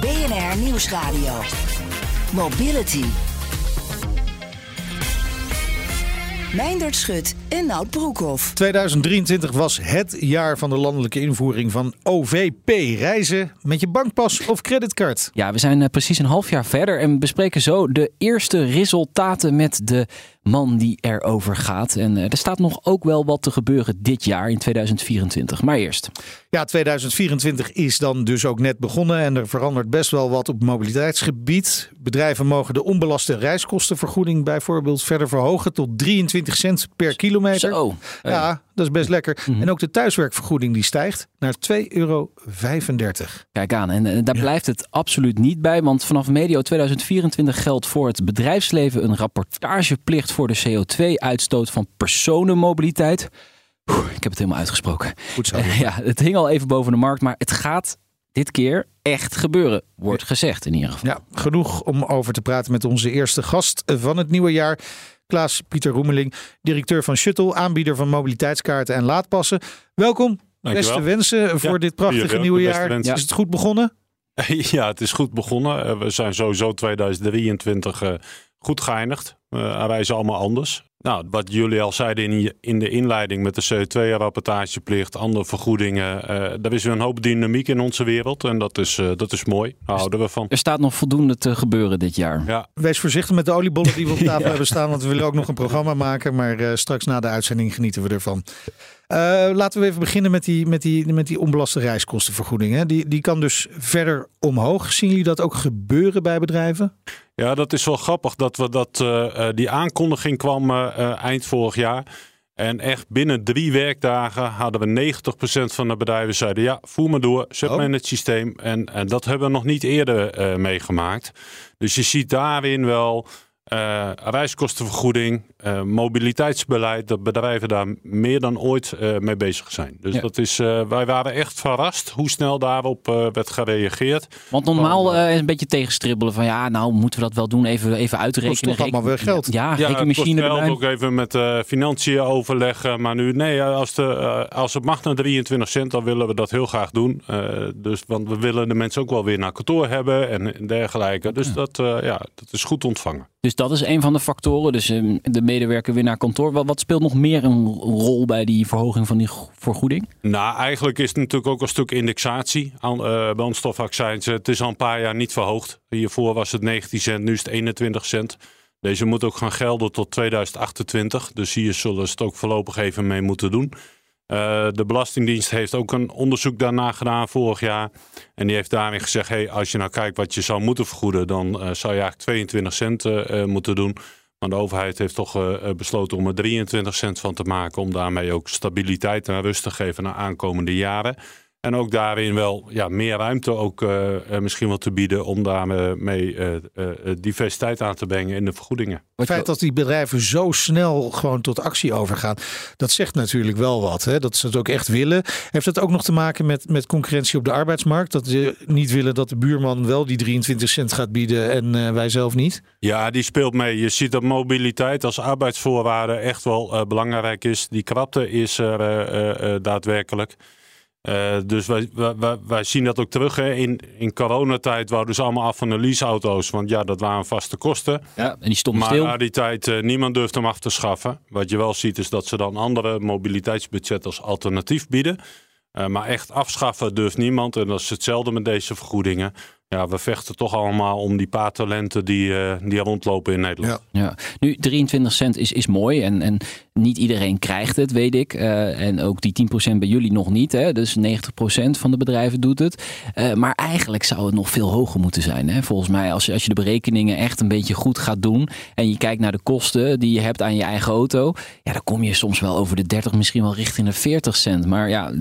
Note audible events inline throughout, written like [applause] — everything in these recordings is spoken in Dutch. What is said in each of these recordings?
BNR Nieuwsradio. Mobility. Meindert Schut en Nout Broekhoff. 2023 was het jaar van de landelijke invoering van OVP. Reizen met je bankpas of creditcard. Ja, we zijn eh, precies een half jaar verder en bespreken zo de eerste resultaten met de man die erover gaat. En eh, er staat nog ook wel wat te gebeuren dit jaar in 2024. Maar eerst. Ja, 2024 is dan dus ook net begonnen en er verandert best wel wat op mobiliteitsgebied. Bedrijven mogen de onbelaste reiskostenvergoeding bijvoorbeeld verder verhogen tot 23 cent per kilometer. Zo. Ja, dat is best lekker. Mhm. En ook de thuiswerkvergoeding die stijgt naar 2,35 euro. Kijk aan, en eh, daar blijft het absoluut niet bij, want vanaf medio 2024 geldt voor het bedrijfsleven een rapportageplicht voor de CO2-uitstoot van personenmobiliteit. Oeh, ik heb het helemaal uitgesproken. Goed zo. Eh, [laughs] Ja, het hing al even boven de markt, maar het gaat dit keer echt gebeuren, wordt gezegd in ieder geval. Ja, genoeg om over te praten met onze eerste gast van het nieuwe jaar. Klaas Pieter Roemeling, directeur van Shuttle, aanbieder van mobiliteitskaarten en laadpassen. Welkom. Dankjewel. Beste wensen voor Ja, dit prachtige ook. nieuwe jaar. wensen. Is het goed begonnen? [laughs] Ja, het is goed begonnen. Eh, We zijn sowieso 2023 eh, goed geëindigd. Eh, wij zijn allemaal anders. Nou, wat jullie al zeiden in, in de inleiding met de CO2-rapportageplicht, andere vergoedingen. eh er is weer een hoop dynamiek in onze wereld en dat is, eh, dat is mooi. Daar houden we van. Er staat nog voldoende te gebeuren dit jaar. Ja, Wees voorzichtig met de oliebollen die we op [laughs] tafel hebben staan. Want we willen ook nog een programma maken. Maar eh, straks na de uitzending genieten we ervan. Eh, laten we even beginnen met die, met die, met die onbelaste reiskostenvergoeding. Hè. Die, die kan dus verder omhoog. Zien jullie dat ook gebeuren bij bedrijven? Ja, dat is wel grappig dat we dat, eh, eh, die aankondiging kwam eind vorig jaar. En echt binnen drie werkdagen hadden we 90% van de bedrijven zeiden ja, voer maar door, zet Oh. me in het systeem. En, en dat hebben we nog niet eerder meegemaakt. Dus je ziet daarin wel eh, reiskostenvergoeding, eh, mobiliteitsbeleid, dat bedrijven daar meer dan ooit eh, mee bezig zijn. Dus Ja. dat is, eh, wij waren echt verrast hoe snel daarop eh, werd gereageerd. Want normaal eh, is een beetje tegenstribbelen van ja, nou moeten we dat wel doen, even, even uitrekenen. Kost toch allemaal weer geld? Ja, Ja, rekenmachine geld, ook even met eh, financiën overleggen. Maar nu, nee, als, de, eh, als het mag naar 23 cent, dan willen we dat heel graag doen. Eh, dus, want we willen de mensen ook wel weer naar kantoor hebben en dergelijke. Dus dat, eh, ja, dat is goed ontvangen. Dus dat is een van de factoren. Dus eh, de medewerker weer naar kantoor. Wat, speelt nog meer een rol bij die verhoging van die go- vergoeding? Nou, eigenlijk is het natuurlijk ook een stuk indexatie aan uh. Het is al een paar jaar niet verhoogd. Hiervoor was het 19 cent, nu is het 21 cent. Deze moet ook gaan gelden tot 2028. Dus hier zullen ze het ook voorlopig even mee moeten doen. Uh, de Belastingdienst heeft ook een onderzoek daarna gedaan vorig jaar. En die heeft daarin gezegd: hey, als je nou kijkt wat je zou moeten vergoeden, dan uh, zou je eigenlijk 22 cent uh, moeten doen. Maar de overheid heeft toch besloten om er 23 cent van te maken. Om daarmee ook stabiliteit en rust te geven naar aankomende jaren. En ook daarin wel ja, meer ruimte ook uh, misschien wel te bieden om daarmee uh, diversiteit aan te brengen in de vergoedingen. Het feit dat die bedrijven zo snel gewoon tot actie overgaan, dat zegt natuurlijk wel wat. Hè? Dat ze het ook echt willen. Heeft dat ook nog te maken met, met concurrentie op de arbeidsmarkt? Dat ze niet willen dat de buurman wel die 23 cent gaat bieden en wij zelf niet? Ja, die speelt mee. Je ziet dat mobiliteit als arbeidsvoorwaarde echt wel belangrijk is. Die krapte is er daadwerkelijk. Uh, dus wij, wij, wij, zien dat ook terug. Hè. In, in coronatijd wouden ze allemaal af van de leaseauto's. Want ja, dat waren vaste kosten. Ja, en die stonden maar stil. na die tijd, uh, niemand durft hem af te schaffen. Wat je wel ziet is dat ze dan andere mobiliteitsbudgetten als alternatief bieden. Uh, maar echt afschaffen durft niemand. En dat is hetzelfde met deze vergoedingen. Ja, we vechten toch allemaal om die paar talenten die, uh, die rondlopen in Nederland. Ja. Nu, 23 cent is, is mooi en, en niet iedereen krijgt het, weet ik. Uh, en ook die 10% bij jullie nog niet. Hè? Dus 90% van de bedrijven doet het. Uh, maar eigenlijk zou het nog veel hoger moeten zijn. Hè? Volgens mij, als je, als je de berekeningen echt een beetje goed gaat doen... en je kijkt naar de kosten die je hebt aan je eigen auto... ja, dan kom je soms wel over de 30, misschien wel richting de 40 cent. Maar ja,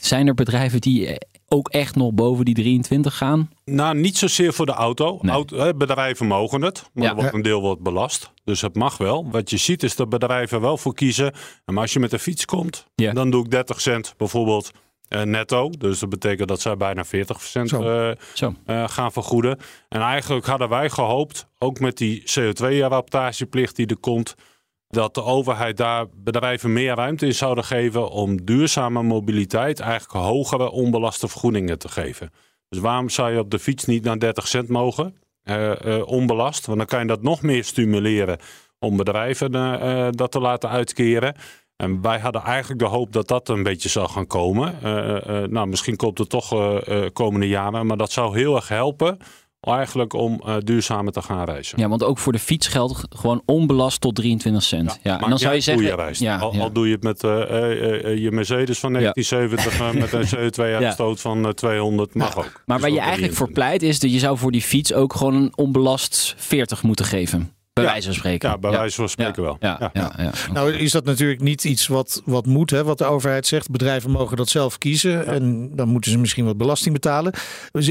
zijn er bedrijven die ook echt nog boven die 23 gaan? Nou, niet zozeer voor de auto. Nee. Auto- bedrijven mogen het, maar Ja. er wordt een deel wordt belast. Dus het mag wel. Wat je ziet is dat bedrijven wel voor kiezen. En Maar als je met de fiets komt, Ja. dan doe ik 30 cent bijvoorbeeld eh, netto. Dus dat betekent dat zij bijna 40 cent Zo. eh, Zo. eh, gaan vergoeden. En eigenlijk hadden wij gehoopt, ook met die CO2-rapportageplicht die er komt, dat de overheid daar bedrijven meer ruimte in zouden geven om duurzame mobiliteit eigenlijk hogere onbelaste vergoedingen te geven. Dus waarom zou je op de fiets niet naar 30 cent mogen, eh, onbelast? Want dan kan je dat nog meer stimuleren om bedrijven eh, dat te laten uitkeren. En wij hadden eigenlijk de hoop dat dat een beetje zou gaan komen. Nou, misschien komt het toch komende jaren, maar dat zou heel erg helpen eigenlijk om eh, duurzamer te gaan reizen. Ja, want ook voor de fiets geldt gewoon onbelast tot 23 cent. Ja, en dan zou je zeggen... reist. ja, al, ja. al doe je het met eh, eh, je Mercedes van 1970 eh, met een [laughs] CO2-uitstoot van eh, 200, mag ook. Maar Dus waar je eigenlijk voor 23. pleit is dat je zou voor die fiets ook gewoon een onbelast 40 moeten geven. Bij Ja. wijze van spreken. Ja, bij wijze van spreken wel. Ja, Ja. ja, ja. Nou is dat natuurlijk niet iets wat, wat moet, hè, wat de overheid zegt. Bedrijven mogen dat zelf kiezen en dan moeten ze misschien wat belasting betalen.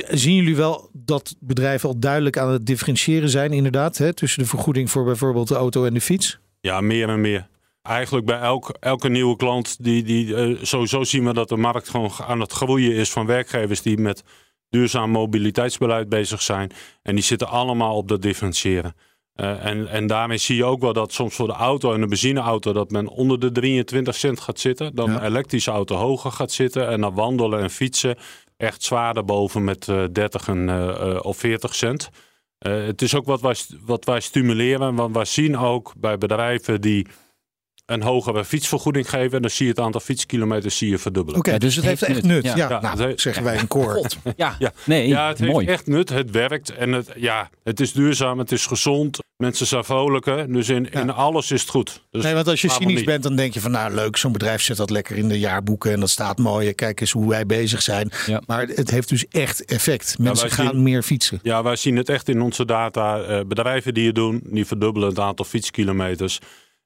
Zien jullie wel dat bedrijven al duidelijk aan het differentiëren zijn inderdaad, hè, tussen de vergoeding voor bijvoorbeeld de auto en de fiets? Ja, meer en meer. Eigenlijk bij elk, elke nieuwe klant, die, die, eh, sowieso zien we dat de markt gewoon aan het groeien is van werkgevers die met duurzaam mobiliteitsbeleid bezig zijn. En die zitten allemaal op dat differentiëren. Eh, en, en daarmee zie je ook wel dat soms voor de auto en de benzineauto dat men onder de 23 cent gaat zitten. Dan Ja. een elektrische auto hoger gaat zitten. En dan wandelen en fietsen echt zwaarder boven met eh 30 en, eh, eh, of 40 cent. Eh, het is ook wat wij, wat wij stimuleren. Want wij zien ook bij bedrijven die een hogere fietsvergoeding geven. En dan zie je het aantal fietskilometers zie je verdubbelen. Oké, dus dus het heeft echt heeft nut. nut. Ja, Ja. nou, zeggen wij in koor. [laughs] Ja. Ja. Nee, Ja, het heeft mooi. echt nut. Het werkt en het, ja, het is duurzaam, het is gezond. Mensen zijn vrolijker. Dus in, in alles is het goed. Dus Nee, want als je cynisch niet? bent, dan denk je van nou leuk, zo'n bedrijf zet dat lekker in de jaarboeken en dat staat mooi. Kijk eens hoe wij bezig zijn. Ja. Maar het heeft dus echt effect. Mensen gaan zien- meer fietsen. Ja, wij zien het echt in onze data. Eh, bedrijven die het doen, die verdubbelen het aantal fietskilometers.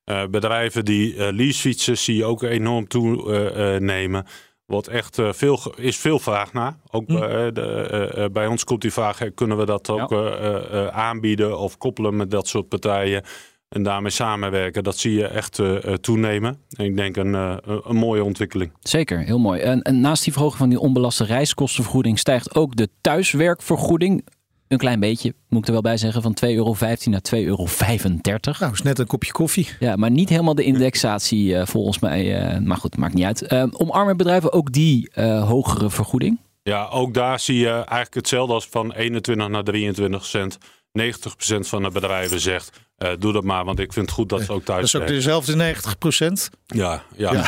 Eh, bedrijven die eh, leasefietsen zie je ook enorm toenemen. Wordt echt eh, veel, ge- is veel vraag naar. Ook Hm. bij, eh, de, eh, eh, bij ons komt die vraag: eh, kunnen we dat ook eh, eh, eh, aanbieden of koppelen met dat soort partijen? En daarmee samenwerken, dat zie je echt eh, eh, toenemen. En ik denk een, eh, een- een mooie ontwikkeling. Zeker, heel mooi. En, en naast die verhoging van die onbelaste reiskostenvergoeding stijgt ook de thuiswerkvergoeding. Een klein beetje, moet ik er wel bij zeggen, van 2,15 euro naar 2,35 euro. Nou, is net een kopje koffie. Ja, maar niet helemaal de indexatie eh, volgens mij. eh, maar goed, maakt niet uit. Eh, omarmen bedrijven ook die eh, hogere vergoeding? Ja, ook daar zie je eigenlijk hetzelfde als van 21 naar 23 cent. 90% van de bedrijven zegt, eh, doe dat maar, want ik vind het goed dat ze ook Dat thuis is ook dezelfde 90 procent. Ja, ja. Ja,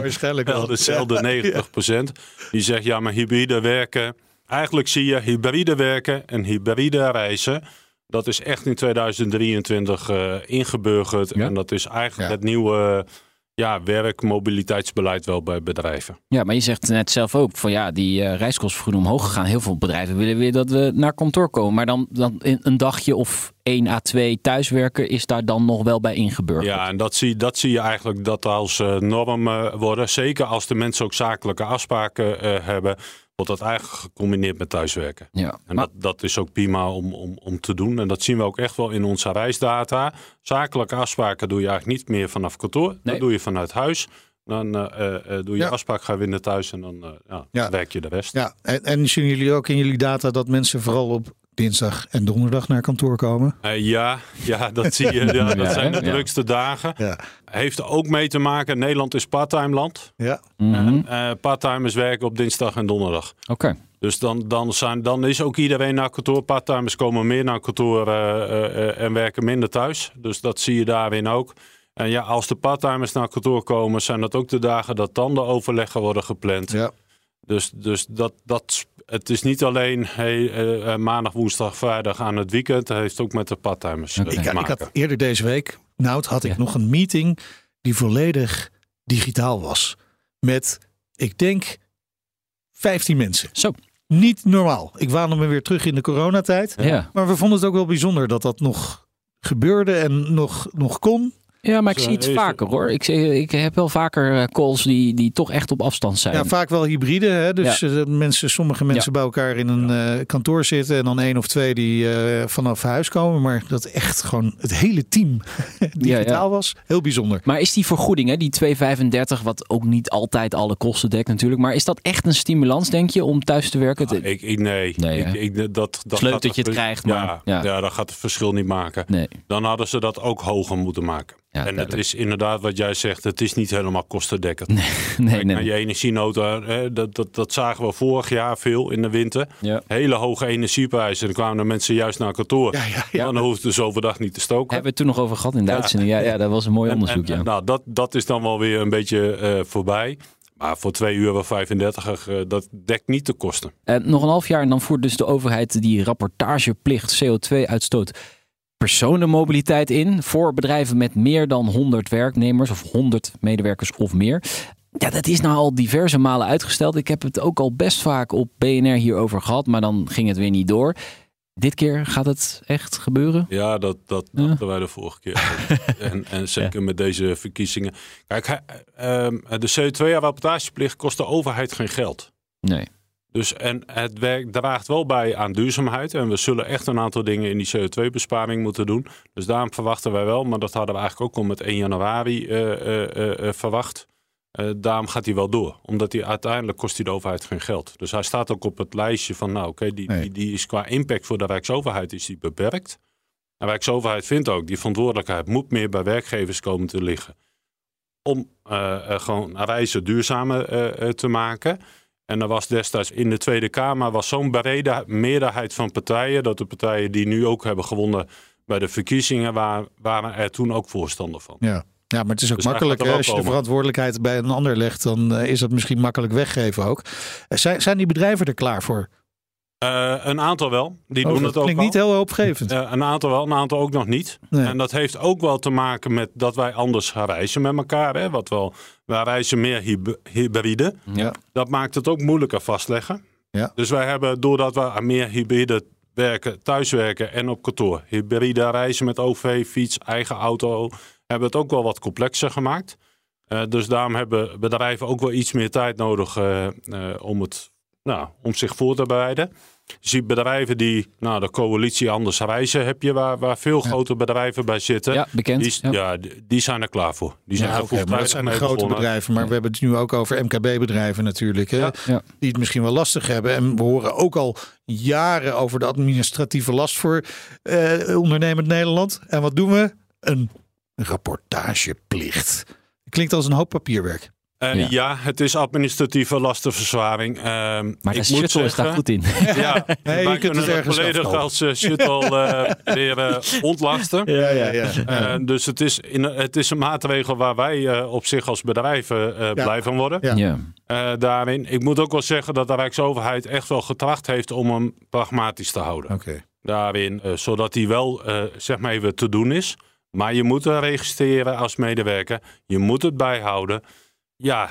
waarschijnlijk wel wel. dezelfde 90%. Die zegt, ja, maar hybride werken. Eigenlijk zie je hybride werken en hybride reizen. Dat is echt in 2023 eh, ingeburgerd. Ja. En dat is eigenlijk Ja. het nieuwe ja, werk, mobiliteitsbeleid wel bij bedrijven. Ja, maar je zegt net zelf ook van ja, die eh reiskostenvergoeding omhoog gegaan. Heel veel bedrijven willen weer dat we naar kantoor komen. Maar dan, dan in een dagje of 1 à 2 thuiswerken is daar dan nog wel bij ingeburgerd. Ja, en dat zie, dat zie je eigenlijk dat als eh, norm worden. Zeker als de mensen ook zakelijke afspraken eh, hebben, wordt dat eigenlijk gecombineerd met thuiswerken. Ja, En maar- dat, dat is ook prima om, om, om te doen. En dat zien we ook echt wel in onze reisdata. Zakelijke afspraken doe je eigenlijk niet meer vanaf kantoor. Nee. Dat doe je vanuit huis. Dan eh, eh, eh, doe je Ja. afspraak, ga naar thuis en dan eh, ja, Ja. werk je de rest. Ja, en, en zien jullie ook in jullie data dat mensen vooral op dinsdag en donderdag naar kantoor komen? Eh, ja, ja, dat zie je. [laughs] Ja, dat Ja, zijn de ja. drukste dagen. Ja. Heeft er ook mee te maken. Nederland is parttime land. Ja. Parttimers werken op dinsdag en donderdag. Oké. Dus dan, dan, zijn, dan is ook iedereen naar kantoor. Parttimers komen meer naar kantoor eh, eh, eh, en werken minder thuis. Dus dat zie je daarin ook. En ja, als de parttimers naar kantoor komen, zijn dat ook de dagen dat dan de overleggen worden gepland. ja. Dus, dus dat, dat, het is niet alleen hey, eh, eh, maandag, woensdag, vrijdag aan het weekend. Het heeft ook met de parttimers eh, Oké. te Ik, ik had eerder deze week, Nout, had ik Ja. nog een meeting die volledig digitaal was. Met, ik denk, 15 mensen. Zo. Niet normaal. Ik waande me weer terug in de coronatijd. Ja. Maar we vonden het ook wel bijzonder dat dat nog gebeurde en nog, nog kon. Ja, maar ik Dus, zie het vaker hoor. Ik, zie- ik heb wel vaker eh, calls die, die toch echt op afstand zijn. Ja, vaak wel hybride. Hè? Dus eh, mensen, sommige mensen bij elkaar in een eh, kantoor zitten. En dan één of twee die eh, vanaf huis komen. Maar dat echt gewoon het hele team [laughs] digitaal was. Heel bijzonder. Maar is die vergoeding, hè, die 2,35, wat ook niet altijd alle kosten dekt natuurlijk. Maar is dat echt een stimulans, denk je, om thuis te werken? Ah, ik, ik, nee, Nee, ik, dat, dat is leuk gaat dat je het krijgt, ja, maar- ja. ja. dat gaat het verschil niet maken. Nee. Dan hadden ze dat ook hoger moeten maken. En het is inderdaad wat jij zegt, het is niet helemaal kostendekkend. Nee, [laughs] nee, Kijk, naar nee. je energienota, hè, dat, dat, dat zagen we vorig jaar veel in de winter. Ja. Hele hoge energieprijzen. Dan kwamen de mensen juist naar kantoor. Ja, ja, ja. Dan hoefden ze overdag niet te stoken. Hebben we het toen nog over gehad in de Ja. Ja, dat was een mooi En- onderzoek. en- ja. en nou, dat, dat is dan wel weer een beetje eh, voorbij. Maar voor 2 uur 35, eh, dat dekt niet de kosten. Eh, nog een half jaar en dan voert dus de overheid die rapportageplicht CO2-uitstoot personenmobiliteit in voor bedrijven met meer dan 100 werknemers of 100 medewerkers of meer. Ja, dat is nou al diverse malen uitgesteld. Ik heb het ook al best vaak op BNR hierover gehad, maar dan ging het weer niet door. Dit keer gaat het echt gebeuren? Ja, dat, dat Ja. dachten wij de vorige keer. [laughs] en, en zeker met deze verkiezingen. Kijk, ehm, de CO2-rapportageplicht kost de overheid geen geld. Nee. Dus en het werk draagt wel bij aan duurzaamheid. En we zullen echt een aantal dingen in die CO2-besparing moeten doen. Dus daarom verwachten wij wel, maar dat hadden we eigenlijk ook al met 1 januari eh, eh, eh, verwacht. Daarom gaat hij wel door. Omdat hij uiteindelijk kost hij de overheid geen geld. Dus hij staat ook op het lijstje van, nou oké, die, Nee. die, die is qua impact voor de Rijksoverheid is die beperkt. De Rijksoverheid vindt ook, die verantwoordelijkheid moet meer bij werkgevers komen te liggen. Om gewoon reizen duurzamer eh, te maken. En er was destijds in de Tweede Kamer was zo'n brede meerderheid van partijen. dat de partijen die nu ook hebben gewonnen bij de verkiezingen. waren, waren er toen ook voorstander van. Ja. ja, maar het is ook Dus makkelijk. hè, Als je de verantwoordelijkheid bij een ander legt, dan eh, is dat misschien makkelijk weggeven ook. Eh, Zijn, zijn die bedrijven er klaar voor? Eh, een aantal wel, die Oh, doen dat het ook klinkt wel. niet heel hoopgevend. Eh, een aantal wel, een aantal ook nog niet. Nee. En dat heeft ook wel te maken met dat wij anders gaan reizen met elkaar. Hè? Wat wel, wij reizen meer hyb- hybride. Ja. Dat maakt het ook moeilijker vastleggen. Ja. Dus wij hebben, doordat we aan meer hybride werken, thuiswerken en op kantoor, hybride reizen met OV, fiets, eigen auto, hebben we het ook wel wat complexer gemaakt. Eh, dus daarom hebben bedrijven ook wel iets meer tijd nodig eh, eh, om, het, nou, om zich voor te bereiden. Je ziet bedrijven die, nou, de coalitie Anders Reizen heb je, waar, waar veel grote bedrijven bij zitten. Ja, bekend. Die, Ja. ja. die, die zijn er klaar voor. Die zijn Ja, er oké, maar dat zijn de grote begonnen. bedrijven. Maar we hebben het nu ook over MKB-bedrijven natuurlijk. Hè, Ja. Ja. Die het misschien wel lastig hebben. En we horen ook al jaren over de administratieve last voor eh, ondernemend Nederland. En wat doen we? Een rapportageplicht. Klinkt als een hoop papierwerk. Eh, Ja. ja. het is administratieve lastenverzwaring. Ehm, Maar ik de moet shuttle is daar zeggen- goed in. [laughs] Ja, Nee, je wij kunt kunnen het ergens volledig als eh, shuttle eh, [laughs] weer eh, ontlasten. Ja, ja, ja. Eh, dus het is, in, het is een maatregel waar wij eh, op zich als bedrijven eh blij van worden. Ja. Ja. Eh, daarin. Ik moet ook wel zeggen dat de Rijksoverheid echt wel getracht heeft om hem pragmatisch te houden. Oké. Daarin, eh, zodat hij wel eh, zeg maar even te doen is. Maar je moet het registreren als medewerker. Je moet het bijhouden. Ja,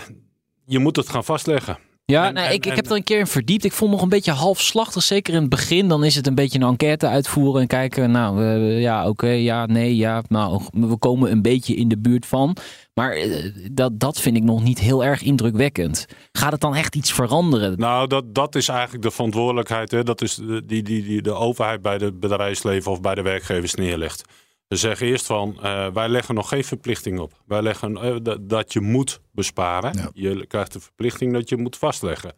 je moet het gaan vastleggen. Ja, En- nou, en- ik, ik heb er een keer in verdiept. Ik vond het nog een beetje halfslachtig. Zeker in het begin. Dan is het een beetje een enquête uitvoeren en kijken. Nou, eh, ja, oké, ja, nee, ja. Nou, we komen een beetje in de buurt van. Maar eh, dat, dat vind ik nog niet heel erg indrukwekkend. Gaat het dan echt iets veranderen? Nou, dat, dat is eigenlijk de verantwoordelijkheid. Hè? Dat is de, die, die, die de overheid bij het bedrijfsleven of bij de werkgevers neerlegt. Ze zeggen eerst van, eh, wij leggen nog geen verplichting op. Wij leggen eh, dat- dat je moet besparen. Ja. Je krijgt de verplichting dat je moet vastleggen.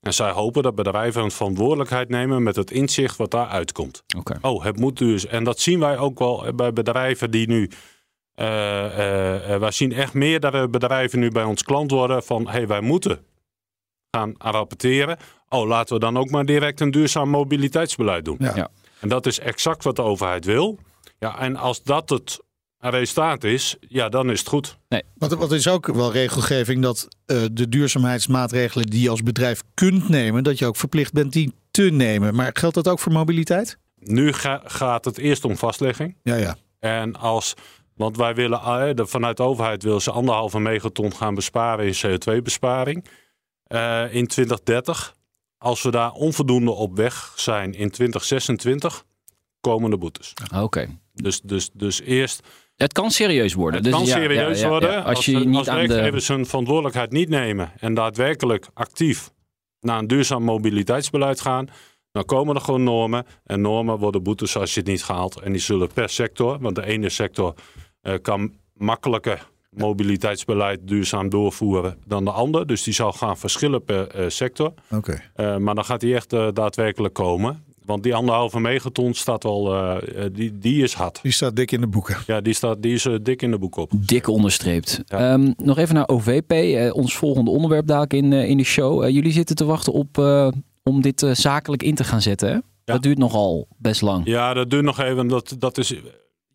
En zij hopen dat bedrijven een verantwoordelijkheid nemen met het inzicht wat daar uitkomt. Oh, het moet dus. En dat zien wij ook wel bij bedrijven die nu. eh eh, eh, wij zien echt meerdere bedrijven nu bij ons klant worden van hey, wij moeten gaan rapporteren. Oh, laten we dan ook maar direct een duurzaam mobiliteitsbeleid doen. Ja. Ja. En dat is exact wat de overheid wil. Ja, en als dat het resultaat is, ja, dan is het goed. Wat, wat is ook wel regelgeving dat eh, de duurzaamheidsmaatregelen die je als bedrijf kunt nemen, dat je ook verplicht bent die te nemen. Maar geldt dat ook voor mobiliteit? Nu ga- gaat het eerst om vastlegging. Ja, ja. En als, want wij willen, eh, vanuit de overheid wil ze anderhalve megaton gaan besparen in CO2-besparing eh, in 2030. Als we daar onvoldoende op weg zijn in 2026, komen de boetes. Oké. Dus, dus, dus eerst, Het kan serieus worden. Het Dus kan ja, serieus ja, ja, worden ja. als, Als je als, niet aan de... werkgevers hun verantwoordelijkheid niet nemen en daadwerkelijk actief naar een duurzaam mobiliteitsbeleid gaan. Dan komen er gewoon normen. En normen worden boetes als je het niet gehaald. En die zullen per sector, want de ene sector eh, kan makkelijker mobiliteitsbeleid duurzaam doorvoeren dan de ander. Dus die zal gaan verschillen per eh, sector. Oké. Eh, maar dan gaat die echt daadwerkelijk komen. Want die anderhalve megaton staat wel, eh, eh, die, die is hard. Die staat dik in de boeken. Ja, die, staat, die is eh, dik in de boek op. Dik onderstreept. Ja. Ehm, nog even naar OVP, ons volgende onderwerp dadelijk in, in de show. Jullie zitten te wachten op eh, om dit eh, zakelijk in te gaan zetten. Hè? Dat duurt nogal best lang. Ja, dat duurt nog even. Dat, dat is,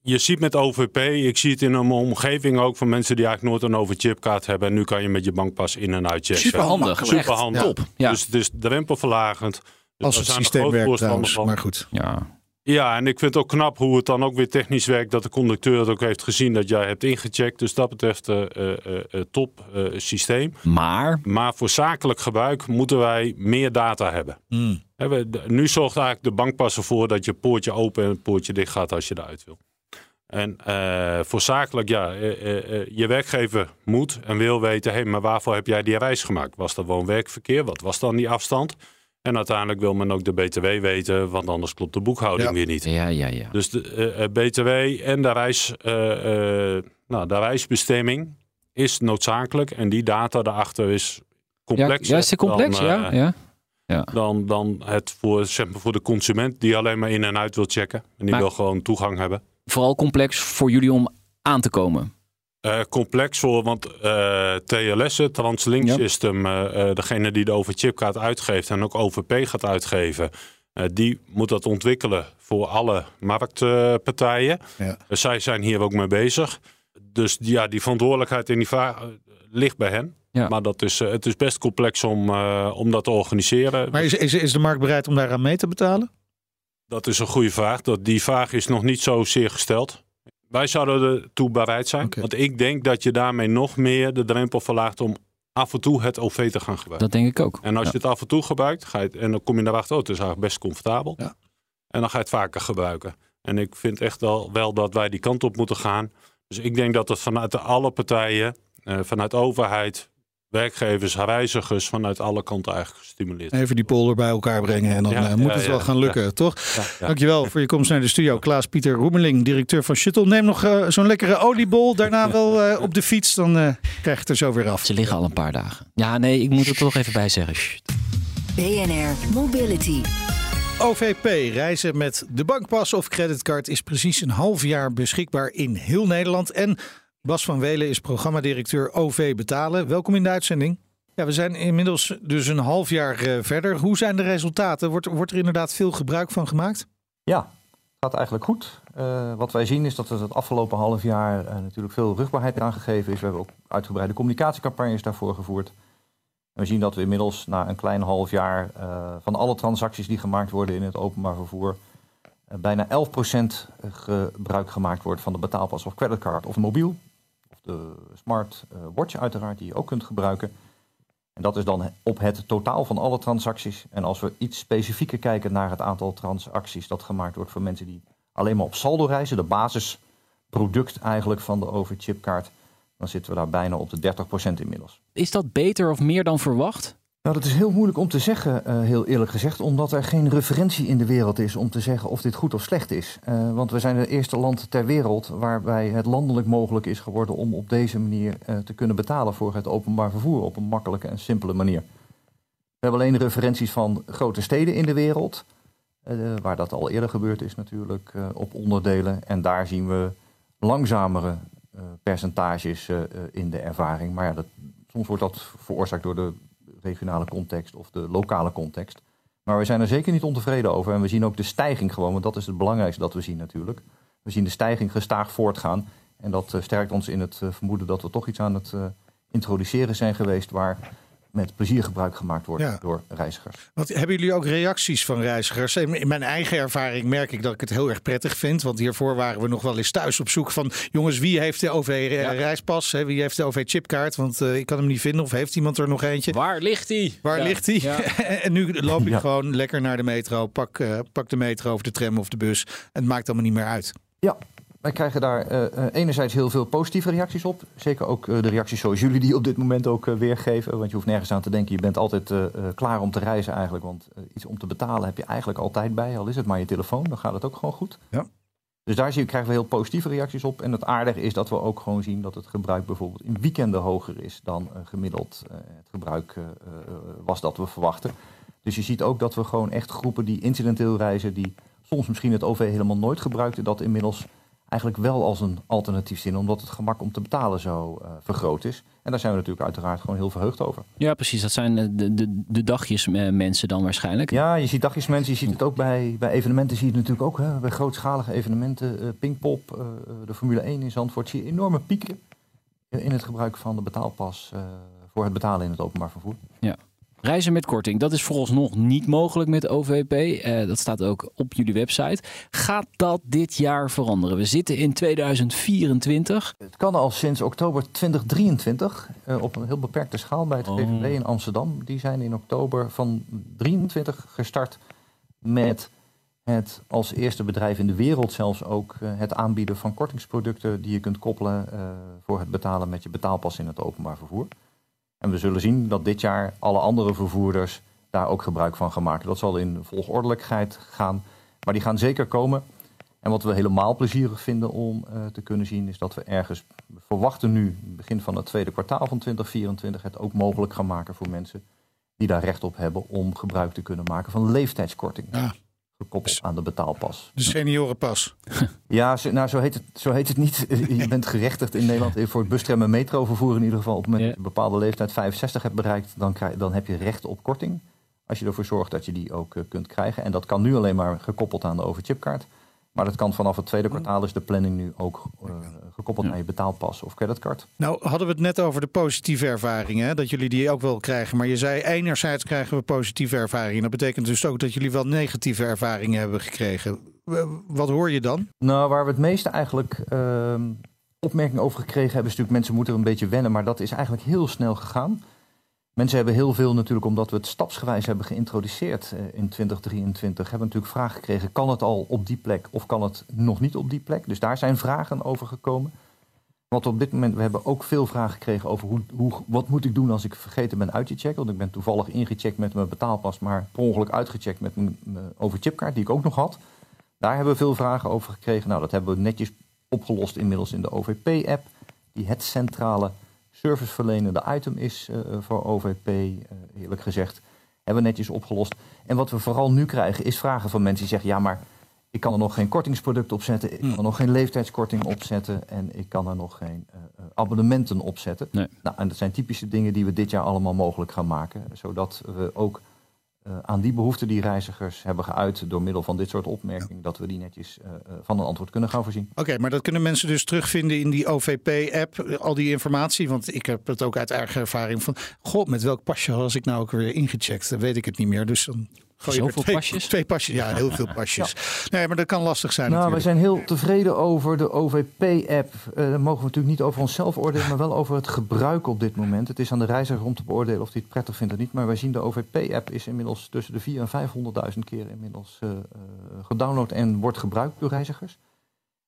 je ziet met OVP, ik zie het in mijn omgeving ook van mensen die eigenlijk nooit een overchipkaart hebben. En nu kan je met je bankpas in en uitchecken. Super handig. Super handig. Top. Ja. Dus het is drempelverlagend. Dus Als het systeem groot werkt voorstander trouwens. van. Maar goed. ja. Ja, en ik vind het ook knap hoe het dan ook weer technisch werkt. Dat de conducteur het ook heeft gezien dat jij hebt ingecheckt. Dus dat betreft eh eh, eh, top eh, systeem. Maar Maar voor zakelijk gebruik moeten wij meer data hebben. Hmm. Hè, we- Nu zorgt eigenlijk de bankpas ervoor dat je poortje open en het poortje dicht gaat als je eruit wil. En eh, voor zakelijk, ja, eh, eh, eh, je werkgever moet en wil weten, hey, maar waarvoor heb jij die reis gemaakt? Was dat woon-werkverkeer? Wat was dan die afstand? En uiteindelijk wil men ook de BTW weten, want anders klopt de boekhouding Ja. weer niet. ja, ja, ja. Dus de eh, eh, BTW en de, reis, eh, eh, nou, de reisbestemming is noodzakelijk. En die data daarachter is Ja, complexer ja, is het complex? dan, eh, ja, ja. dan, dan het voor, zeg maar, voor de consument die alleen maar in en uit wil checken. En die Maar- wil gewoon toegang hebben. Vooral complex voor jullie om aan te komen. Eh, complex voor, want eh TLS, het Translink Ja. System, eh, eh, degene die de overchipkaart uitgeeft en ook OVP gaat uitgeven, eh, die moet dat ontwikkelen voor alle marktpartijen. Ja. Zij zijn hier ook mee bezig. Dus ja, die verantwoordelijkheid in die vraag eh, ligt bij hen. Ja. Maar dat is, eh, het is best complex om, eh, om dat te organiseren. Maar is, is, is de markt bereid om daaraan mee te betalen? Dat is een goede vraag. Dat, die vraag is nog niet zozeer gesteld. Wij zouden ertoe bereid zijn. Want ik denk dat je daarmee nog meer de drempel verlaagt om af en toe het OV te gaan gebruiken. Dat denk ik ook. En als Ja. je het af en toe gebruikt, ga je het, en dan kom je erachter, oh, het is eigenlijk best comfortabel. Ja. En dan ga je het vaker gebruiken. En ik vind echt wel, wel dat wij die kant op moeten gaan. Dus ik denk dat het vanuit de alle partijen, eh, vanuit overheid, werkgevers, reizigers, vanuit alle kanten eigenlijk gestimuleerd. Even die polder bij elkaar brengen en dan Ja, eh, moet ja, het wel ja, gaan lukken, toch? Ja, ja. Dankjewel voor je komst naar de studio. Klaas-Pieter Roemeling, directeur van Shuttle. Neem nog eh, zo'n lekkere oliebol. Daarna wel eh, [laughs] op de fiets. Dan eh, krijg je het er zo weer af. Ze liggen al een paar dagen. Ja, nee, ik moet er toch even bij zeggen. BNR Mobility. OVP, reizen met de bankpas of creditcard, is precies een half jaar beschikbaar in heel Nederland. En Bas van Welen is programmadirecteur OV Betalen. Welkom in de uitzending. Ja, we zijn inmiddels dus een half jaar eh, verder. Hoe zijn de resultaten? Wordt, wordt er inderdaad veel gebruik van gemaakt? Ja, gaat eigenlijk goed. Eh, wat wij zien is dat er het afgelopen half jaar eh, natuurlijk veel rugbaarheid aan gegeven is. We hebben ook uitgebreide communicatiecampagnes daarvoor gevoerd. We zien dat we inmiddels na een klein half jaar van alle transacties die gemaakt worden in het openbaar vervoer, bijna 11% gebruik gemaakt wordt van de betaalpas of creditcard of mobiel. De smart eh, watch uiteraard, die je ook kunt gebruiken. En dat is dan op het totaal van alle transacties. En als we iets specifieker kijken naar het aantal transacties dat gemaakt wordt voor mensen die alleen maar op saldo reizen, de basisproduct eigenlijk van de overchipkaart, dan zitten we daar bijna op de 30% inmiddels. Is dat beter of meer dan verwacht? Nou, dat is heel moeilijk om te zeggen, eh, heel eerlijk gezegd, omdat er geen referentie in de wereld is om te zeggen of dit goed of slecht is. Eh, want we zijn het eerste land ter wereld waarbij het landelijk mogelijk is geworden om op deze manier eh, te kunnen betalen voor het openbaar vervoer op een makkelijke en simpele manier. We hebben alleen referenties van grote steden in de wereld, waar dat al eerder gebeurd is natuurlijk, op onderdelen. En daar zien we langzamere percentages in de ervaring. Maar ja, dat, soms wordt dat veroorzaakt door de regionale context of de lokale context. Maar we zijn er zeker niet ontevreden over. En we zien ook de stijging gewoon, want dat is het belangrijkste dat we zien natuurlijk. We zien de stijging gestaag voortgaan. En dat eh, sterkt ons in het eh, vermoeden dat we toch iets aan het eh, introduceren zijn geweest waar met plezier gebruik gemaakt wordt Ja. door reizigers. Wat, hebben jullie ook reacties van reizigers? In mijn eigen ervaring merk ik dat ik het heel erg prettig vind. Want hiervoor waren we nog wel eens thuis op zoek van... jongens, wie heeft de OV-reispas? Wie heeft de OV-chipkaart? Want eh, ik kan hem niet vinden. Of heeft iemand er nog eentje? Waar ligt die? Waar Ja. ligt die? Ja. [laughs] en nu loop ik Ja. gewoon lekker naar de metro. Pak, eh, pak de metro of de tram of de bus. En het maakt allemaal niet meer uit. Ja, wij krijgen daar uh, enerzijds heel veel positieve reacties op. Zeker ook uh, de reacties zoals jullie die op dit moment ook weergeven. Want je hoeft nergens aan te denken. Je bent altijd klaar om te reizen eigenlijk. Want iets om te betalen heb je eigenlijk altijd bij. Al is het maar je telefoon, dan gaat het ook gewoon goed. Ja. Dus daar zie, krijgen we heel positieve reacties op. En het aardige is dat we ook gewoon zien dat het gebruik bijvoorbeeld in weekenden hoger is dan gemiddeld het gebruik was dat we verwachten. Dus je ziet ook dat we gewoon echt groepen die incidenteel reizen, die soms misschien het OV helemaal nooit gebruikten, dat inmiddels eigenlijk wel als een alternatief zien, omdat het gemak om te betalen zo uh, vergroot is. En daar zijn we natuurlijk uiteraard gewoon heel verheugd over. Ja, precies. Dat zijn de, de, de dagjes mensen dan waarschijnlijk. Ja, je ziet dagjes mensen. Je ziet het ook bij, bij evenementen. Zie je het natuurlijk ook. Hè, bij grootschalige evenementen. Uh, Pinkpop, uh, de Formule 1 in Zandvoort. Zie je enorme pieken in het gebruik van de betaalpas voor het betalen in het openbaar vervoer. Reizen met korting, dat is vooralsnog niet mogelijk met OVP. Uh, dat staat ook op jullie website. Gaat dat dit jaar veranderen? We zitten in 2024. Het kan al sinds oktober 2023 uh, op een heel beperkte schaal bij het oh. In Amsterdam. Die zijn in oktober van 23 gestart met het als eerste bedrijf in de wereld zelfs ook uh, het aanbieden van kortingsproducten die je kunt koppelen voor het betalen met je betaalpas in het openbaar vervoer. En we zullen zien dat dit jaar alle andere vervoerders daar ook gebruik van gaan maken. Dat zal in volgordelijkheid gaan, maar die gaan zeker komen. En wat we helemaal plezierig vinden om uh, te kunnen zien, is dat we ergens verwachten nu, begin van het tweede kwartaal van 2024, het ook mogelijk gaan maken voor mensen die daar recht op hebben om gebruik te kunnen maken van leeftijdskorting. Ja gekoppeld aan de betaalpas. De seniorenpas. [laughs] Ja, nou, zo, heet het, zo heet het niet. [laughs] Je bent gerechtigd in Nederland voor het bustram en metrovervoer in ieder geval. Op het moment dat je een bepaalde leeftijd 65 hebt bereikt, dan, krijg, dan heb je recht op korting. Als je ervoor zorgt dat je die ook uh, kunt krijgen. En dat kan nu alleen maar gekoppeld aan de overchipkaart. Maar dat kan vanaf het tweede kwartaal is de planning nu ook uh, gekoppeld aan je betaalpas of creditcard. Nou hadden we het net over de positieve ervaringen, dat jullie die ook wel krijgen. Maar je zei enerzijds krijgen we positieve ervaringen. Dat betekent dus ook dat jullie wel negatieve ervaringen hebben gekregen. Wat hoor je dan? Nou, waar we het meeste eigenlijk uh, opmerkingen over gekregen hebben, is natuurlijk mensen moeten er een beetje wennen. Maar dat is eigenlijk heel snel gegaan. Mensen hebben heel veel natuurlijk, omdat we het stapsgewijs hebben geïntroduceerd eh, in 2023, hebben natuurlijk vragen gekregen, kan het al op die plek of kan het nog niet op die plek? Dus daar zijn vragen over gekomen. Want op dit moment, we hebben ook veel vragen gekregen over hoe, hoe, wat moet ik doen als ik vergeten ben uit te checken. Want ik ben toevallig ingecheckt met mijn betaalpas, maar per ongeluk uitgecheckt met mijn, mijn overchipkaart, die ik ook nog had. Daar hebben we veel vragen over gekregen. Nou, dat hebben we netjes opgelost inmiddels in de OVP-app, die het centrale serviceverlenende item is uh, voor OVP, eh, eerlijk gezegd. Hebben we netjes opgelost. En wat we vooral nu krijgen is vragen van mensen die zeggen: ja, maar ik kan er nog geen kortingsproduct op zetten, ik kan er hmm. nog geen leeftijdskorting op zetten en ik kan er nog geen uh, abonnementen op zetten. Nee. Nou, en dat zijn typische dingen die we dit jaar allemaal mogelijk gaan maken, zodat we ook uh, aan die behoeften die reizigers hebben geuit door middel van dit soort opmerkingen, dat we die netjes uh, van een antwoord kunnen gaan voorzien. Oké, maar dat kunnen mensen dus terugvinden in die OVP-app, al die informatie. Want ik heb het ook uit eigen ervaring van, god, met welk pasje was ik nou ook weer ingecheckt? Dan weet ik het niet meer. Dus dan Zoveel twee, pasjes? Twee pasjes, ja, [laughs] heel veel pasjes. Nee, maar dat kan lastig zijn Nou, we zijn heel tevreden over de OVP-app. Uh, daar mogen we natuurlijk niet over onszelf oordelen, maar wel over het gebruik op dit moment. Het is aan de reiziger om te beoordelen of hij het prettig vindt of niet. Maar wij zien de OVP-app is inmiddels tussen de 400.000 en 500.000 keer inmiddels uh, uh, gedownload en wordt gebruikt door reizigers.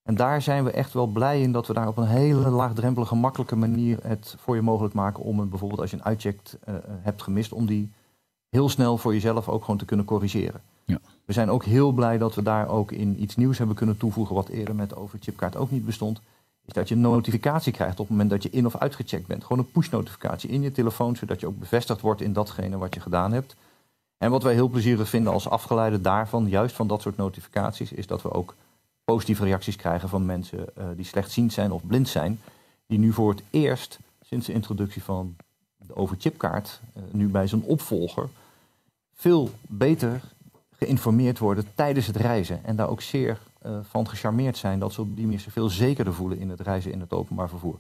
En daar zijn we echt wel blij in dat we daar op een hele laagdrempelige, makkelijke manier het voor je mogelijk maken om een, bijvoorbeeld als je een uitcheck hebt gemist, om die heel snel voor jezelf ook gewoon te kunnen corrigeren. Ja. We zijn ook heel blij dat we daar ook in iets nieuws hebben kunnen toevoegen, wat eerder met de overchipkaart ook niet bestond. Is dat je een notificatie krijgt op het moment dat je in of uitgecheckt bent. Gewoon een push-notificatie in je telefoon, zodat je ook bevestigd wordt in datgene wat je gedaan hebt. En wat wij heel plezierig vinden als afgeleide daarvan, juist van dat soort notificaties, is dat we ook positieve reacties krijgen van mensen uh, die slechtziend zijn of blind zijn. Die nu voor het eerst sinds de introductie van de overchipkaart, uh, nu bij zijn opvolger, veel beter geïnformeerd worden tijdens het reizen. En daar ook zeer uh, van gecharmeerd zijn dat ze op die manier zich veel zekerder voelen in het reizen in het openbaar vervoer.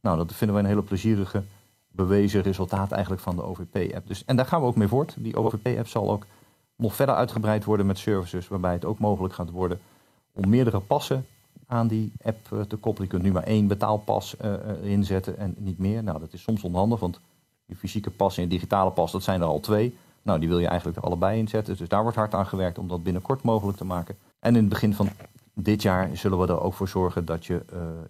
Nou, dat vinden wij een hele plezierige bewezen resultaat eigenlijk van de OVP-app. Dus, en daar gaan we ook mee voort. Die OVP-app zal ook nog verder uitgebreid worden met services waarbij het ook mogelijk gaat worden om meerdere passen aan die app uh, te koppelen. Je kunt nu maar één betaalpas uh, inzetten en niet meer. Nou, dat is soms onhandig, want je fysieke pas en je digitale pas, dat zijn er al twee. Nou, die wil je eigenlijk er allebei inzetten. Dus daar wordt hard aan gewerkt om dat binnenkort mogelijk te maken. En in het begin van dit jaar zullen we er ook voor zorgen dat je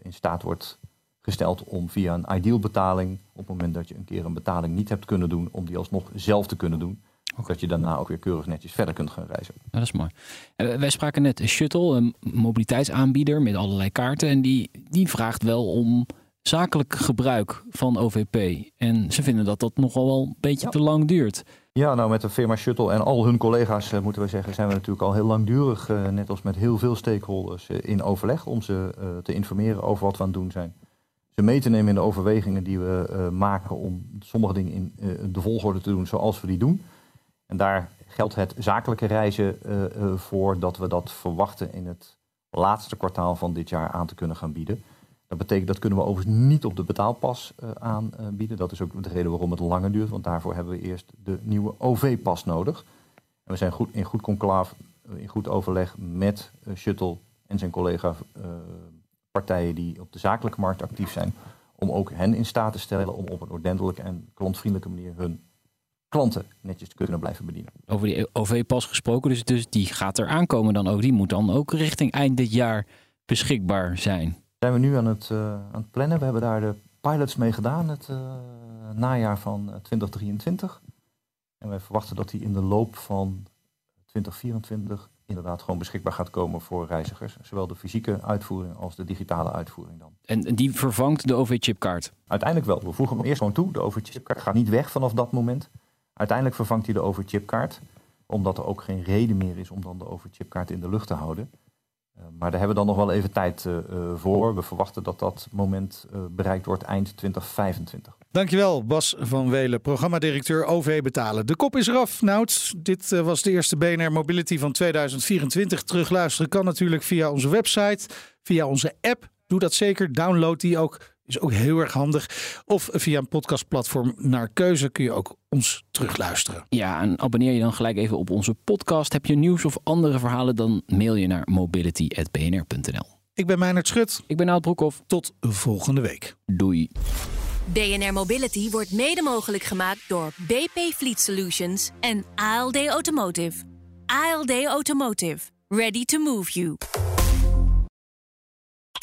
in staat wordt gesteld om via een ideal betaling, op het moment dat je een keer een betaling niet hebt kunnen doen, om die alsnog zelf te kunnen doen. Okay. Dat je daarna ook weer keurig netjes verder kunt gaan reizen. dat is mooi. wij spraken net shuttle, een mobiliteitsaanbieder met allerlei kaarten. En die, die vraagt wel om zakelijk gebruik van OVP. En ze vinden dat dat nogal wel een beetje te lang duurt. Ja, nou met de firma Shuttle en al hun collega's uh, moeten we zeggen, zijn we natuurlijk al heel langdurig, uh, net als met heel veel stakeholders, uh, in overleg om ze te informeren over wat we aan het doen zijn. Ze mee te nemen in de overwegingen die we maken om sommige dingen in de volgorde te doen zoals we die doen. En daar geldt het zakelijke reizen voor dat we dat verwachten in het laatste kwartaal van dit jaar aan te kunnen gaan bieden. Dat betekent dat kunnen we overigens niet op de betaalpas uh, aanbieden. Dat is ook de reden waarom het langer duurt, want daarvoor hebben we eerst de nieuwe OV-pas nodig. En we zijn goed, in goed conclave, eh, in goed overleg met uh, Shuttle en zijn collega partijen die op de zakelijke markt actief zijn, om ook hen in staat te stellen om op een ordentelijke en klantvriendelijke manier hun klanten netjes te kunnen blijven bedienen. Over die OV-pas gesproken, dus, dus die gaat er aankomen dan ook. Die moet dan ook richting eind dit jaar beschikbaar zijn zijn we nu aan het, uh, aan het plannen. We hebben daar de pilots mee gedaan het uh, najaar van 2023. Eh, en wij verwachten dat die in de loop van 2024 inderdaad gewoon beschikbaar gaat komen voor reizigers. Zowel de fysieke uitvoering als de digitale uitvoering dan. En die vervangt de OV-chipkaart? Uiteindelijk wel. We voegen hem eerst gewoon toe. De OV-chipkaart gaat niet weg vanaf dat moment. Uiteindelijk vervangt hij de OV-chipkaart. Omdat er ook geen reden meer is om dan de OV-chipkaart in de lucht te houden. Eh, maar daar hebben we dan nog wel even tijd eh, eh, voor. We verwachten dat dat moment bereikt wordt eind 2025. Dankjewel, Bas van Welen, programmadirecteur OV Betalen. De kop is eraf, Nout. Dit was de eerste BNR Mobility van 2024. Terugluisteren kan natuurlijk via onze website, via onze app. Doe dat zeker. Download die ook is ook heel erg handig. Of via een podcastplatform naar keuze kun je ook ons terugluisteren. Ja, en abonneer je dan gelijk even op onze podcast. Heb je nieuws of andere verhalen, dan mail je naar mobility.bnr.nl. Ik ben Meijnerd Schut. Ik ben Nout Broekhoff. Tot volgende week. Doei. BNR Mobility wordt mede mogelijk gemaakt door BP Fleet Solutions en ALD Automotive. ALD Automotive. Ready to move you.